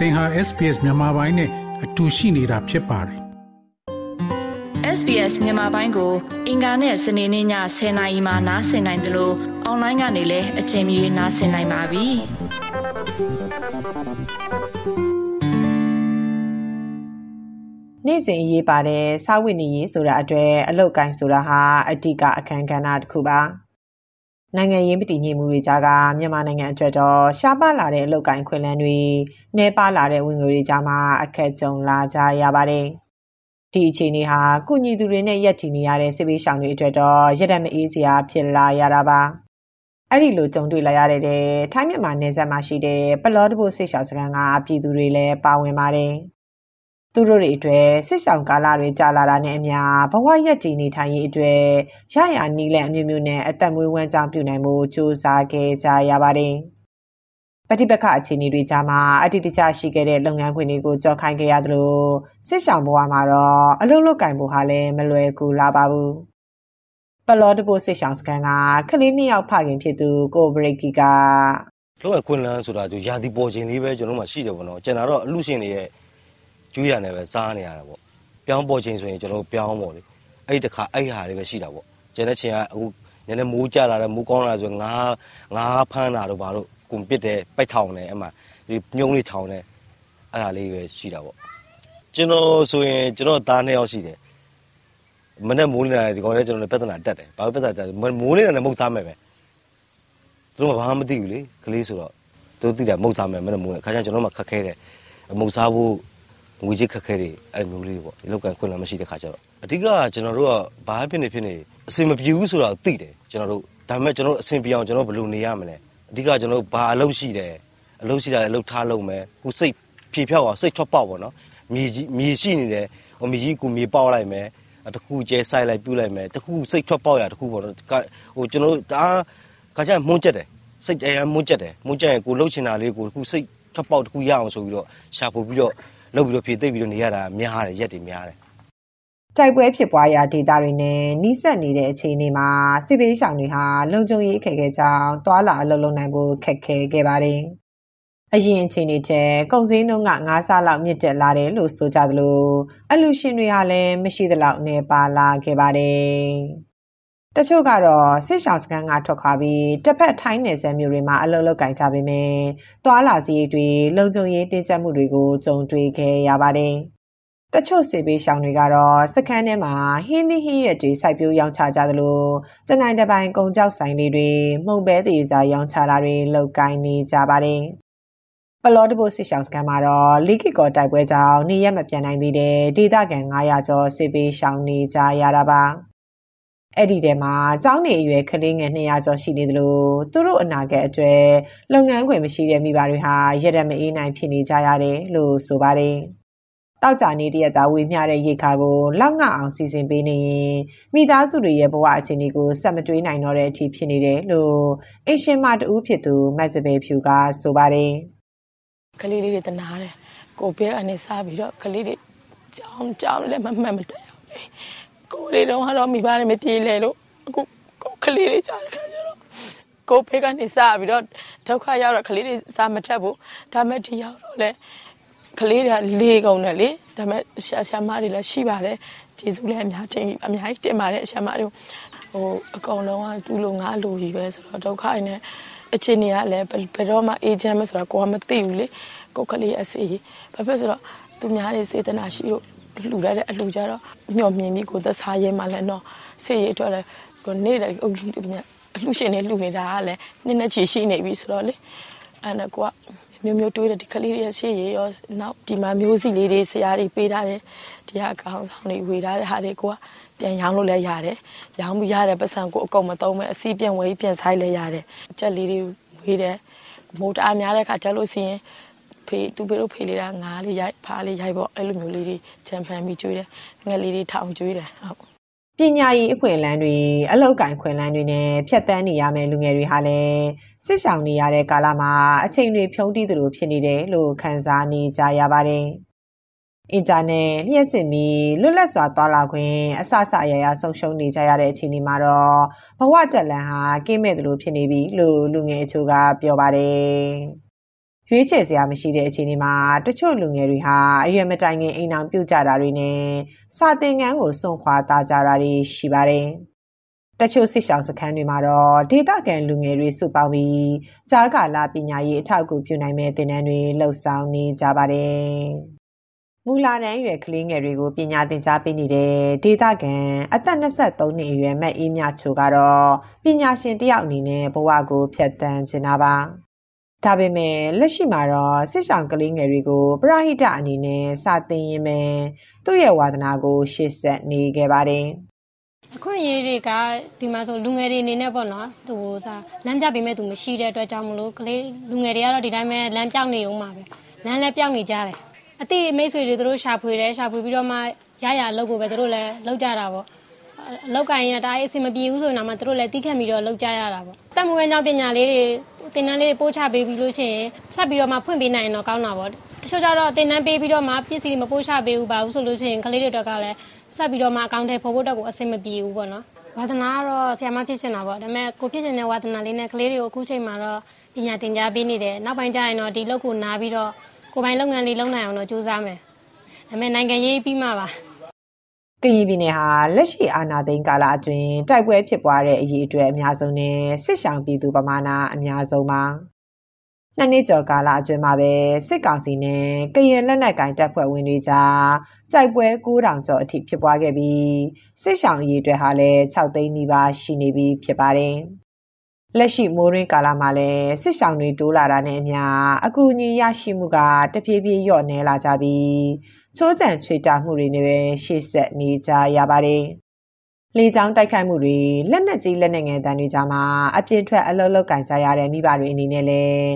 သင်ဟာ SPS မြန်မာပိုင်းနဲ့အတူရှိနေတာဖြစ်ပါတယ် SBS မြန်မာပိုင်းကို အင်ကာနဲ့စနေနေ့ည10:00နာရီမှနားဆင်နိုင်တယ်လို့အွန်လိုင်းကနေလည်းအချိန်မီနားဆင်နိုင်ပါပြီ။နေ့စဉ်ရေးပါတဲ့စာဝတ်နေရေးဆိုတာအတွေ့အလောက်ကိုင်းဆိုတာဟာအဓိကအခန်းကဏ္ဍတစ်ခုပါ။ နိုင်ငံရေးမတည်ငြိမ်မှုတွေကြားက မြန်မာနိုင်ငံအတွက်တော့ ရှားပါလာတဲ့ အလုပ်ကိုင်းခွင့်လန်းတွေနှဲပါလာတဲ့ ဝင်ငွေတွေကြားမှာ အခက်ကြုံလာကြရပါတယ်။ဒီအခြေအနေဟာကုညီသူတွေနဲ့ရက်တည်နေရတဲ့ စစ်ပေးရှောင်တွေအတွက်တော့ ရတဲ့မအေးစရာ ဖြစ်လာရတာပါ။အဲ့ဒီလို ကြုံတွေ့လာရတဲ့ထိုင်းမြန်မာနယ်စပ်မှာရှိတဲ့ ပလော့တဘိုစစ်ရှောင်စခန်းက ပြည်သူတွေလည်း ပါဝင်ပါတယ်။ သူတို့တွေအတွက်စစ်ဆောင်ကာလတွေကြာလာတာနဲ့အမျှဘဝရက်တည်နေထိုင်ရေးအတွက်ရရနီးလန့်အမျိုးမျိုးနဲ့အသက်မွေးဝမ်းကြောင်းပြုနိုင်မှုစူးစမ်းခဲ့ကြရပါတယ်။ပဋိပက္ခအခြေအနေတွေကြားမှာအတ္တိတကျရှိခဲ့တဲ့လုပ်ငန်းခွင်တွေကိုကြော်ခိုင်းခဲ့ရသလိုစစ်ဆောင်ဘဝမှာတော့အလုပ်လုပ်ကင်ဖို့ဟာလည်းမလွယ်ကူလာပါဘူး။ပလော့တပိုစစ်ဆောင်စကန်ကကလေးနှစ်ယောက်ဖခင်ဖြစ်သူကိုဘရိကီကလောကခွင်လန်းဆိုတာသူယာတီပေါ်ခြင်းလေးပဲကျွန်တော်မှရှိတယ်ပေါ့နော်ကျွန်တော်တော့အလူရှင်တွေရဲ့ ကျွေးတာနဲ့ပဲစားနေရတာပေါ့ပြောင်းပေါ်ချိန်ဆိုရင်ကျွန်တော်ပြောင်းပေါ့လေအဲ့တခါအဲ့ဟာတွေပဲရှိတာပေါ့ကျန်တဲ့ချိန်ကအခုနည်းနည်းမိုးကြလာတယ်မိုးကောင်းလာဆိုငါးငါးဖမ်းတာတော့ဘာလို့ကွန်ပစ်တယ်ပိုက်ထောင်တယ်အဲ့မှာဒီမြုံလေးထောင်တယ်အဲ့ဒါလေးပဲရှိတာပေါ့ကျွန်တော်ဆိုရင်ကျွန်တော်သားနှစ်ယောက်ရှိတယ်မနေ့မိုးနေတာဒီကောင်လေးကျွန်တော်လည်းပြဿနာတက်တယ်ဘာလို့ပြဿနာတက်မိုးနေတာလည်းမုတ်စားမယ်ပဲသူတို့ကဘာမှမသိဘူးလေကလေးဆိုတော့သူတို့သိတာမုတ်စားမယ်မနေ့မိုးနေခါကျကျွန်တော်မှခက်ခဲတယ်မုတ်စားဖို့ ငွေကြေးခက်ခဲတွေအဲ့မျိုးလေးပေါ့ဒီလောက်ကန်ခွင့်လည်းမရှိတဲ့ခါကျတော့အဓိကကျွန်တော်တို့ကဘာဖြစ်နေဖြစ်နေအဆင်မပြေဘူးဆိုတာသိတယ်ကျွန်တော်တို့ဒါပေမဲ့ကျွန်တော်တို့အဆင်ပြေအောင်ကျွန်တော်ဘယ်လိုနေရမလဲအဓိကကျွန်တော်တို့ဘာအလုပ်ရှိတယ်အလုပ်ရှိတာလည်းအလုပ်ထားလုပ်မယ်ခုစိတ်ဖြေဖြောက်အောင်စိတ်ထွက်ပေါက်ပေါ့နော်မြေကြီးမြေရှိနေတယ်ဟိုမြေကြီးကိုမြေပေါက်လိုက်မယ်တခုကျဲဆိုင်လိုက်ပြုတ်လိုက်မယ်တခုစိတ်ထွက်ပေါက်ရတခုပေါ့နော်ဟိုကျွန်တော်တို့ဒါကကြမွန်းကျက်တယ်စိတ်တရားမွန်းကျက်တယ်မွန်းကျက်ရင်ကိုလှုပ်ချင်တာလေးကိုတခုစိတ်ထွက်ပေါက်တခုရအောင်ဆိုပြီးတော့ရှာဖွေပြီးတော့ လုပ်ပြီးတော့ဖြည့်သိပ်ပြီးတော့နေရတာများတယ်ရက်တွေများတယ်တိုက်ပွဲဖြစ်ပွားရာဒေသတွေနဲ့နှိစက်နေတဲ့အခြေအနေမှာစစ်ပေးရှောင်တွေဟာလုံခြုံရေးအခက်အခဲကြောင့်တွာလာအလုပ်လုပ်နိုင်ဖို့ခက်ခဲခဲ့ပါတယ်။အရင်အခြေအနေတဲ့ကုန်စည်နှုန်းက9ဆလောက်မြင့်တက်လာတယ်လို့ဆိုကြသလိုအလူရှင်တွေဟာလည်းမရှိသလောက်နေပါလာခဲ့ပါတယ်။ တချို့ကတော့စစ်ရှောင်းစခန်းကထွက်ခွာပြီးတစ်ဖက်ထိုင်းနယ်စပ်မြို့တွေမှာအလုပ်လုပ်ကင်ကြပေမယ့်သွာလာစည်းတွေလုံခြုံရေးတင်းကျပ်မှုတွေကိုကြုံတွေ့ခဲ့ရပါတယ်။တချို့စေဘေးရှောင်းတွေကတော့စခန်းထဲမှာဟင်းသီးဟင်းရွက်တွေစိုက်ပျိုးရောင်းချကြသလိုတနိုင်တပိုင်ကုံကြောက်ဆိုင်လေးတွေမှုန်ပဲသေးစားရောင်းချတာတွေလုပ်ကိုင်းနေကြပါတယ်။ပလော့တဘိုစစ်ရှောင်းစကန်မှာတော့လီကီကောတိုက်ပွဲကြောင့်နေရက်မပြန်နိုင်သေးတဲ့ဒေသခံ900ကျော်စစ်ပေးရှောင်နေကြရတာပါ။ အဲ့ဒီထဲမှာကျောင်းနေအရွယ်ကလေးငယ်200ကျော်ရှိနေသလိုသူတို့အနာဂတ်အတွက်လုပ်ငန်းခွင်မရှိတဲ့မိဘတွေဟာရရက်မအေးနိုင်ဖြစ်နေကြရတယ်လို့ဆိုပါတယ်။တောက်ကြနေတရက်သားဝေမျှတဲ့ရေခါကိုလောက်ငအောင်စီစဉ်ပေးနေရင်မိသားစုတွေရဲ့ဘဝအခြေအနေကိုစက်မတွေးနိုင်တော့တဲ့အထိဖြစ်နေတယ်လို့အရှင်မတူဖြစ်သူမတ်စပယ်ဖြူကဆိုပါတယ်။ကလေးလေးတွေတနာတယ်။ကိုဘဲအနေစားပြီးတော့ကလေးတွေကြောင်းကြောင်းလည်းမမှန်မတတ်အောင်လေ။ ကိုလေးတော့ကတော့မိဘနဲ့မပြေလဲလို့အခုကိုကလေးလေးကြားတဲ့ခါကျတော့ကိုဖေးကနေစပြီးတော့ဒုက္ခရောက်တော့ကလေးတွေစားမထက်ဘူးဒါမဲ့ဒီရောက်တော့လဲကလေးတွေကလေးကုန်တယ်လေဒါမဲ့ဆရာဆရာမတွေလည်းရှိပါတယ်ကျေးဇူးလည်းအများတင်အများကြီးတင်ပါတယ်ဆရာမတွေဟိုအကောင်လုံးကသူ့လိုငါလိုကြီးပဲဆိုတော့ဒုက္ခနဲ့အချင်းတွေကလည်းဘယ်တော့မှအေဂျင့်မဆိုတော့ကိုကမသိဘူးလေကိုကလေးအစီဘာဖြစ်ဆိုတော့သူများတွေစေတနာရှိလို့ လှူရတဲ့အလှူကြတော့မျောမြင်ပြီးကိုသက်စားရဲမှလည်းတော့စိတ်ရအတွက်လည်းကိုနေတဲ့အလှူရှင်တွေလှူနေတာကလည်းနည်းနည်းချီရှိနေပြီဆိုတော့လေအဲ့ဒါကိုကမျိုးမျိုးတွေးတယ်ဒီကလေးတွေရှေ့ရရောနောက်ဒီမှာမျိုးစီလေးတွေဆရာတွေပေးထားတယ်ဒီဟာကောင်းဆောင်တွေဝေထားတဲ့ဟာတွေကိုကပြန်ရောင်းလို့လည်းရတယ်ရောင်းပြီးရတဲ့ပတ်စံကိုအကုန်မသုံးမဲ့အစီးပြန်ဝေးပြန်ဆိုင်လည်းရတယ်အချက်လေးတွေဝေးတယ်မိုးတအားများတဲ့ခါကျလို့ရှိရင် ဖေးသူဖေးတို့ဖေးလေးတာငါးလေးရိုက်ဖားလေးရိုက်ပေါ့အဲ့လိုမျိုးလေးတွေချန်ဖန်ပြီးကျွေးတယ်ငှက်လေးတွေထောင်ကျွေးတယ်ဟုတ်ပညာရေးအခွင့်အလမ်းတွေအလောက်ကင်ခွင့်လန်းတွေနဲ့ဖြတ်တန်းနေရမယ့်လူငယ်တွေဟာလည်းစစ်ဆောင်နေရတဲ့ကာလမှာအချိန်တွေဖြုံးတီးသလိုဖြစ်နေတယ်လို့ခန်းစားနေကြရပါတယ်။အင်တာနက်လျှက်စစ်မီလွတ်လပ်စွာသွားလာခွင့်အဆအဆအရရဆုံးရှုံးနေကြရတဲ့အခြေအနေမှာတော့ဘဝတက်လန်ဟာကင်းမဲ့သလိုဖြစ်နေပြီလို့လူငယ်အချို့ကပြောပါတယ်။ ရွေးချယ်စရာမရှိတဲ့အခြေအနေမှာတချို့လူငယ်တွေဟာအရွယ်မတိုင်ခင်အိမ်အောင်ပြုတ်ကြတာတွေနဲ့စာသင်ခန်းကိုစွန့်ခွာသားကြတာတွေရှိပါတယ်။တချို့စစ်ဆောင်စခန်းတွေမှာတော့ဒေသခံလူငယ်တွေစုပေါင်းပြီးကြားကာလပညာရေးအထောက်အကူပြုနိုင်မဲ့သင်တန်းတွေလှုပ်ဆောင်နေကြပါတယ်။မူလာတန်းရွယ်ကလေးငယ်တွေကိုပညာသင်ကြားပေးနေတဲ့ဒေသခံအသက်23နှစ်အရွယ်မတ်အေးမြချိုကတော့ပညာရှင်တယောက်အနေနဲ့ဘဝကိုဖျက်ဆီးနေတာပါ။ ဒါပေမဲ့လက်ရှိမှာတော့စစ်ဆောင်ကလေးငယ်တွေကိုပရဟိတအနေနဲ့စာသင်ရင်းပဲသူ့ရဲ့ဝါသနာကို ရှေ့ဆက်နေခဲ့ပါတယ်။အခွင့်အရေးတွေကဒီမှာဆိုလူငယ်တွေအနေနဲ့ပေါ့နော်သူစားလမ်းပြပေးမဲ့သူမရှိတဲ့အတွက်ကြောင့်မလို့ကလေးလူငယ်တွေကတော့ဒီတိုင်းပဲလမ်းပြောင်းနေအောင်ပါပဲလမ်းလည်းပြောင်းနေကြတယ်အတိမိတ်ဆွေတွေတို့ရှာဖွေတယ်ရှာဖွေပြီးတော့မှရရအလုပ်ကိုပဲတို့လည်းလုပ်ကြတာပေါ့အလောက်ကင်ရတာအဆင်မပြေဘူးဆိုရင်တော့တို့လည်းတီးခတ်ပြီးတော့လုပ်ကြရတာပေါ့တက်မွေးကြောင့်ပညာလေးတွေ တင်တန်းလေးတွေပို့ချပေးပြီးလို့ရှိရင်ဆက်ပြီးတော့မှဖွင့်ပေးနိုင်ရင်တော့ကောင်းတာပေါ့တချို့ကျတော့တင်တန်းပေးပြီးတော့မှပစ္စည်းမပို့ချပေးဘူးပါဘူးဆိုလို့ရှိရင်ကလေးတွေတော့ကလည်းဆက်ပြီးတော့မှအကောင့်ထဲပေါ်ဖို့တော့ကိုအဆင်မပြေဘူးပေါ့နော်ဝါသနာကတော့ဆရာမဖြစ်ချင်တာပေါ့ဒါပေမဲ့ကိုဖြစ်ချင်တဲ့ဝါသနာလေးနဲ့ကလေးတွေကိုအခုချိန်မှာတော့ပညာသင်ကြားပေးနေတယ်နောက်ပိုင်းကျရင်တော့ဒီလောက်ကိုနားပြီးတော့ကိုပိုင်လုပ်ငန်းလေးလုပ်နိုင်အောင်တော့ကြိုးစားမယ်ဒါပေမဲ့နိုင်ငံရေးပြီးမှပါ ကရင်ပြည်နယ်ဟာလက်ရှိအာဏာသိမ်းကာလအတွင်းတိုက်ပွဲဖြစ်ပွားတဲ့အရေးအတွက်အများဆုံးနဲ့စစ်ဆောင်ပြည်သူပမာဏအများဆုံးပါနှစ်နှစ်ကျော်ကာလအတွင်းမှာပဲစစ်ကောင်စီနဲ့ကရင်လက်နက်ကင်တပ်ဖွဲ့ဝင်တွေကြားတိုက်ပွဲ9000ကျော်အထိဖြစ်ပွားခဲ့ပြီးစစ်ဆောင်အရေးအတွက်ဟာလည်း6သိန်းနီးပါးရှိနေပြီဖြစ်ပါတယ် လက်ရှိမိုးရင်းကာလမှာလည်းစစ်ဆောင်တွေတိုးလာတာနဲ့အမျှအကူအညီရရှိမှုကတဖြည်းဖြည်းလျော့နည်းလာကြပြီးချိုးချံချွေတာမှုတွေနဲ့ပဲရှေ့ဆက်နေကြရပါတယ်။လေကြောင်းတိုက်ခိုက်မှုတွေလက်နက်ကြီးလက်နက်ငယ်တန်းတွေကြားမှာအပြင်းထွက်အလုံးလောက်ကင်ကြရတဲ့မိဘတွေအနေနဲ့လည်း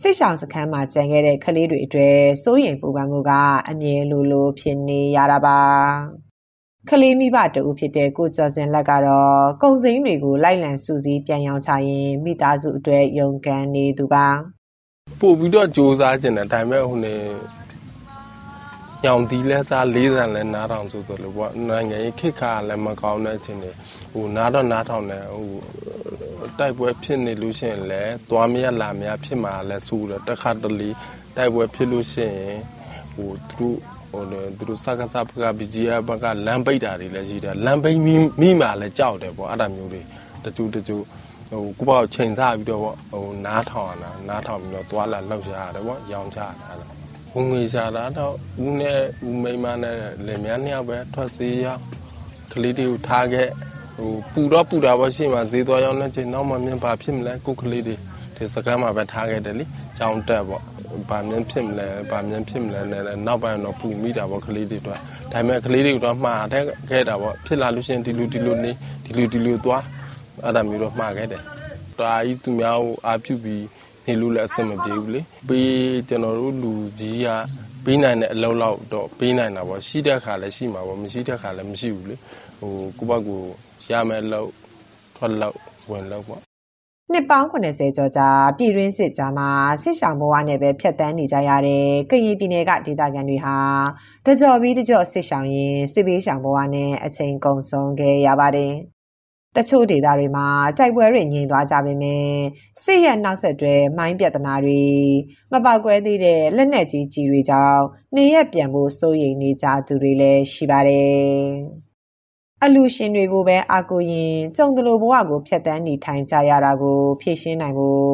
စိတ်ဆောင်စခန်းမှာကြံခဲ့တဲ့ကလေးတွေအတွက်စိုးရိမ်ပူပန်မှုကအမြဲလိုလိုဖြစ်နေရတာပါ။ ကလေးမိဘတူဖြစ်တဲ့ကိုကျော်စင်လက်ကတော့ကုံစိမ်းတွေကိုလိုက်လံစူးစီးပြန်ရောင်းချရင်မိသားစုအတွက်ယုံကန်နေသူပါပို့ပြီးတော့စူးစမ်းကျင်တယ်ဒါပေမဲ့ဟိုနေညောင်ဒီလဲစားလေးဆန်လဲနားထောင်ဆိုတော့လို့ပေါ့နိုင်ငံရေးခိခါလည်းမကောင်းတဲ့အချိန်တွေဟိုနားတော့နားထောင်တယ်ဟိုတိုက်ပွဲဖြစ်နေလို့ရှိရင်လည်းသွားမရလာမရဖြစ်မှာလဲစူးတယ်တခါတလေတိုက်ပွဲဖြစ်လို့ရှိရင်ဟိုသူတို့ ဟိုသူတို့စကားစဘက BGF ဘက်ကလမ်းပိတ်တာတွေလည်းရှိတယ်လမ်းပိတ်မိမိမှလည်းကြောက်တယ်ပေါ့အဲ့ဒါမျိုးတွေတချို့တချို့ဟိုကိုပေါ့ချိန်စားပြီးတော့ပေါ့ဟိုနားထောင်ရတာနားထောင်ပြီးတော့သွားလာလောက်ရရတယ်ပေါ့ရောင်ချတာလားဝင်ငွေရှာတာတော့ဦးနဲ့ဦးမိမနဲ့လင်မယားနှစ်ယောက်ပဲထွက်စေးရကလေးတွေကိုထားခဲ့ဟိုပူတော့ပူတာပေါ့ရှေ့မှာဈေးသွားရောက်နေချိန်နောက်မှမြင်ပါဖြစ်မလဲကိုကလေးတွေဒီစကမ်းမှာပဲထားခဲ့တယ်လीကြောင်းတက်ပေါ့ ဘာမြင်ဖြစ်မလဲဘာမြင်ဖြစ်မလဲနဲ့နောက်ပိုင်းတော့ပူမိတာပေါ့ကလေးတွေတော့ဒါပေမဲ့ကလေးတွေတော့မှားတဲ့ခဲ့တာပေါ့ဖြစ်လာလို့ရှိရင်ဒီလိုဒီလိုနေဒီလိုဒီလိုသွားအဲ့ဒါမျိုးတော့မှားခဲ့တယ်တာကြီးသူများကိုအားပြုပြီးနေလို့လည်းအဆင်မပြေဘူးလေပေးကျွန်တော်တို့လူကြီးကပေးနိုင်တဲ့အလောက်လောက်တော့ပေးနိုင်တာပေါ့ရှိတဲ့ခါလည်းရှိမှာပေါ့မရှိတဲ့ခါလည်းမရှိဘူးလေဟိုကိုယ့်ဘက်ကိုရမယ်လို့ထွက်လို့ဝင်လို့ပေါ့ နှစ်ပေါင်း80ကျော်ကြာပြည်တွင်းစစ်ကြားမှာစစ်ဆောင်ဘဝနဲ့ပဲဖြတ်တန်းနေကြရတဲ့ကရင်ပြည်နယ်ကဒေသခံတွေဟာတကြော်ပြီးတကြော်စစ်ဆောင်ရင်စစ်ဘေးဆောင်ဘဝနဲ့အချိန်ကုန်ဆုံးခဲ့ရပါတယ်။တချို့ဒေသတွေမှာတိုက်ပွဲတွေငြိမ်သွားကြပေမဲ့စစ်ရဲ့နောက်ဆက်တွဲမိုင်းပြဿနာတွေမပောက်ကွဲသေးတဲ့လက်နက်ကြီးကြီးတွေကြောင့်နေရက်ပြန်ဖို့စိုးရိမ်နေကြသူတွေလည်းရှိပါတယ်။ အလူရှင်တွေကိုပဲအာကိုရင်ကြုံတလိုဘဝကိုဖျက်ဆီးနေထိုင်ကြရတာကို ဖြည့်ရှင်းနိုင်ဖို့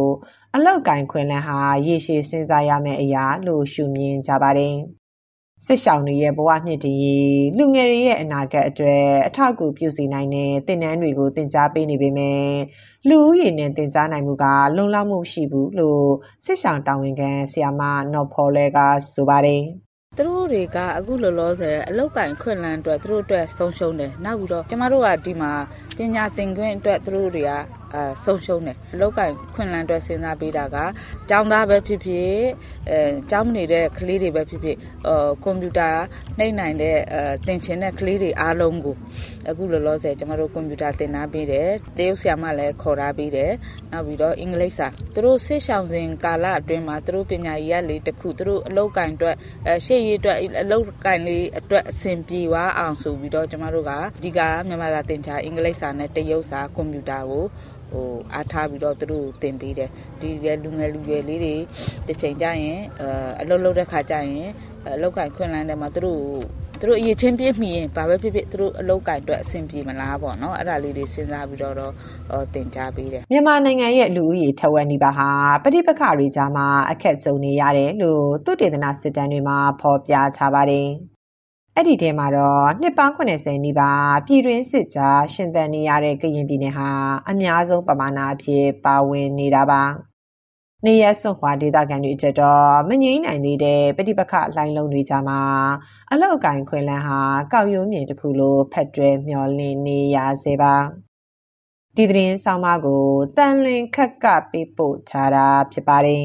အလောက်ကင်ခွင်လန်းဟာရေရှည်စဉ်းစားရမယ့်အရာလို့ရှုမြင်ကြပါတယ်။စစ်ဆောင်တွေရဲ့ဘဝမြင့်တည်ရေးလူငယ်တွေရဲ့အနာဂတ်အတွက်အထောက်အကူပြုစီနိုင်တဲ့သင်တန်းတွေကိုသင်ကြားပေးနေပေမဲ့လူဦးရေနဲ့သင်ကြားနိုင်မှုကလုံလောက်မှုရှိဘူးလို့စစ်ဆောင်တာဝန်ခံဆရာမနော်ဖော်လဲကဆိုပါတယ်။ သူတို့တွေကအခုလောလောဆယ်အလောက်ကင်ခွင့်လန်းအတွက်သူတို့အတွက်ဆုံးရှုံးတယ်နောက်ပြီးတော့ကျမတို့ကဒီမှာပညာသင်ခွင့်အတွက်သူတို့တွေက အဲဆုံးရှုံးတယ်အလောက်ကင်ခွင့်လန်းအတွက်စဉ်းစားပေးတာကကျောင်းသားပဲဖြစ်ဖြစ်အဲကျောင်းနေတဲ့ကလေးတွေပဲဖြစ်ဖြစ်အဲကွန်ပျူတာနှိမ့်နိုင်တဲ့အဲသင်ချင်တဲ့ကလေးတွေအားလုံးကိုအခုလောလောဆယ်ကျမတို့ကွန်ပျူတာသင်ထားပေးတယ်တရုတ်ဆရာမလည်းခေါ်ထားပေးတယ်နောက်ပြီးတော့အင်္ဂလိပ်စာသူတို့ဆေးရှောင်စဉ်ကာလအတွင်းမှာသူတို့ပညာရေးရလေးတစ်ခုသူတို့အလောက်ကင်အတွက်အဲရှေ့ရေးအတွက်အလောက်ကင်လေးအတွက်အဆင်ပြေသွားအောင်ဆိုပြီးတော့ကျမတို့ကအဓိကမြန်မာစာသင်ချာအင်္ဂလိပ်စာနဲ့တရုတ်စာကွန်ပျူတာကို ဟဟိုအားထားပြီးတော့သူတို့တင်ပေးတယ်ဒီလူငယ်လူရွယ်လေးတွေတစ်ချိန်ကျရင်အလုပ်လုပ်တဲ့ခါကျရင်အလောက်ကင်ခွင့်လန်းတယ်မှာသူတို့သူတို့အရေးချင်းပြည့်မီရင်ဘာပဲဖြစ်ဖြစ်သူတို့အလောက်ကင်အတွက်အဆင်ပြေမလားပေါ့နော်အဲ့ဒါလေးတွေစဉ်းစားပြီးတော့တော့တင် जा ပေးတယ်မြန်မာနိုင်ငံရဲ့လူဦးရေထဝက်နီးပါးဟာပဋိပက္ခတွေကြားမှာအခက်ကြုံနေရတယ်လို့သူတေသနာစစ်တမ်းတွေမှာဖော်ပြထားပါတယ် အဲ့ဒီထဲမှာတော့နှစ်ပေါင်း80နီးပါးပြည်တွင်းစစ်ကြားရှင်သန်နေရတဲ့ကရင်ပြည်နယ်ဟာအများဆုံးပမာဏအဖြစ်ပါဝင်နေတာပါနေရစွန်ခွာဒေသခံတွေကြတော့မငြိမ့်နိုင်သေးတဲ့ပဋိပက္ခလှိုင်းလုံးတွေကြားမှာအလောက်အကင်ခွင်လန်းဟာကောက်ရုံးမြင်တစ်ခုလိုဖက်တွဲမျောလင့်နေရစေပါဒီသတင်းဆောင်မကိုတန်လွင်ခက်ကပေးပို့ထားတာဖြစ်ပါတယ်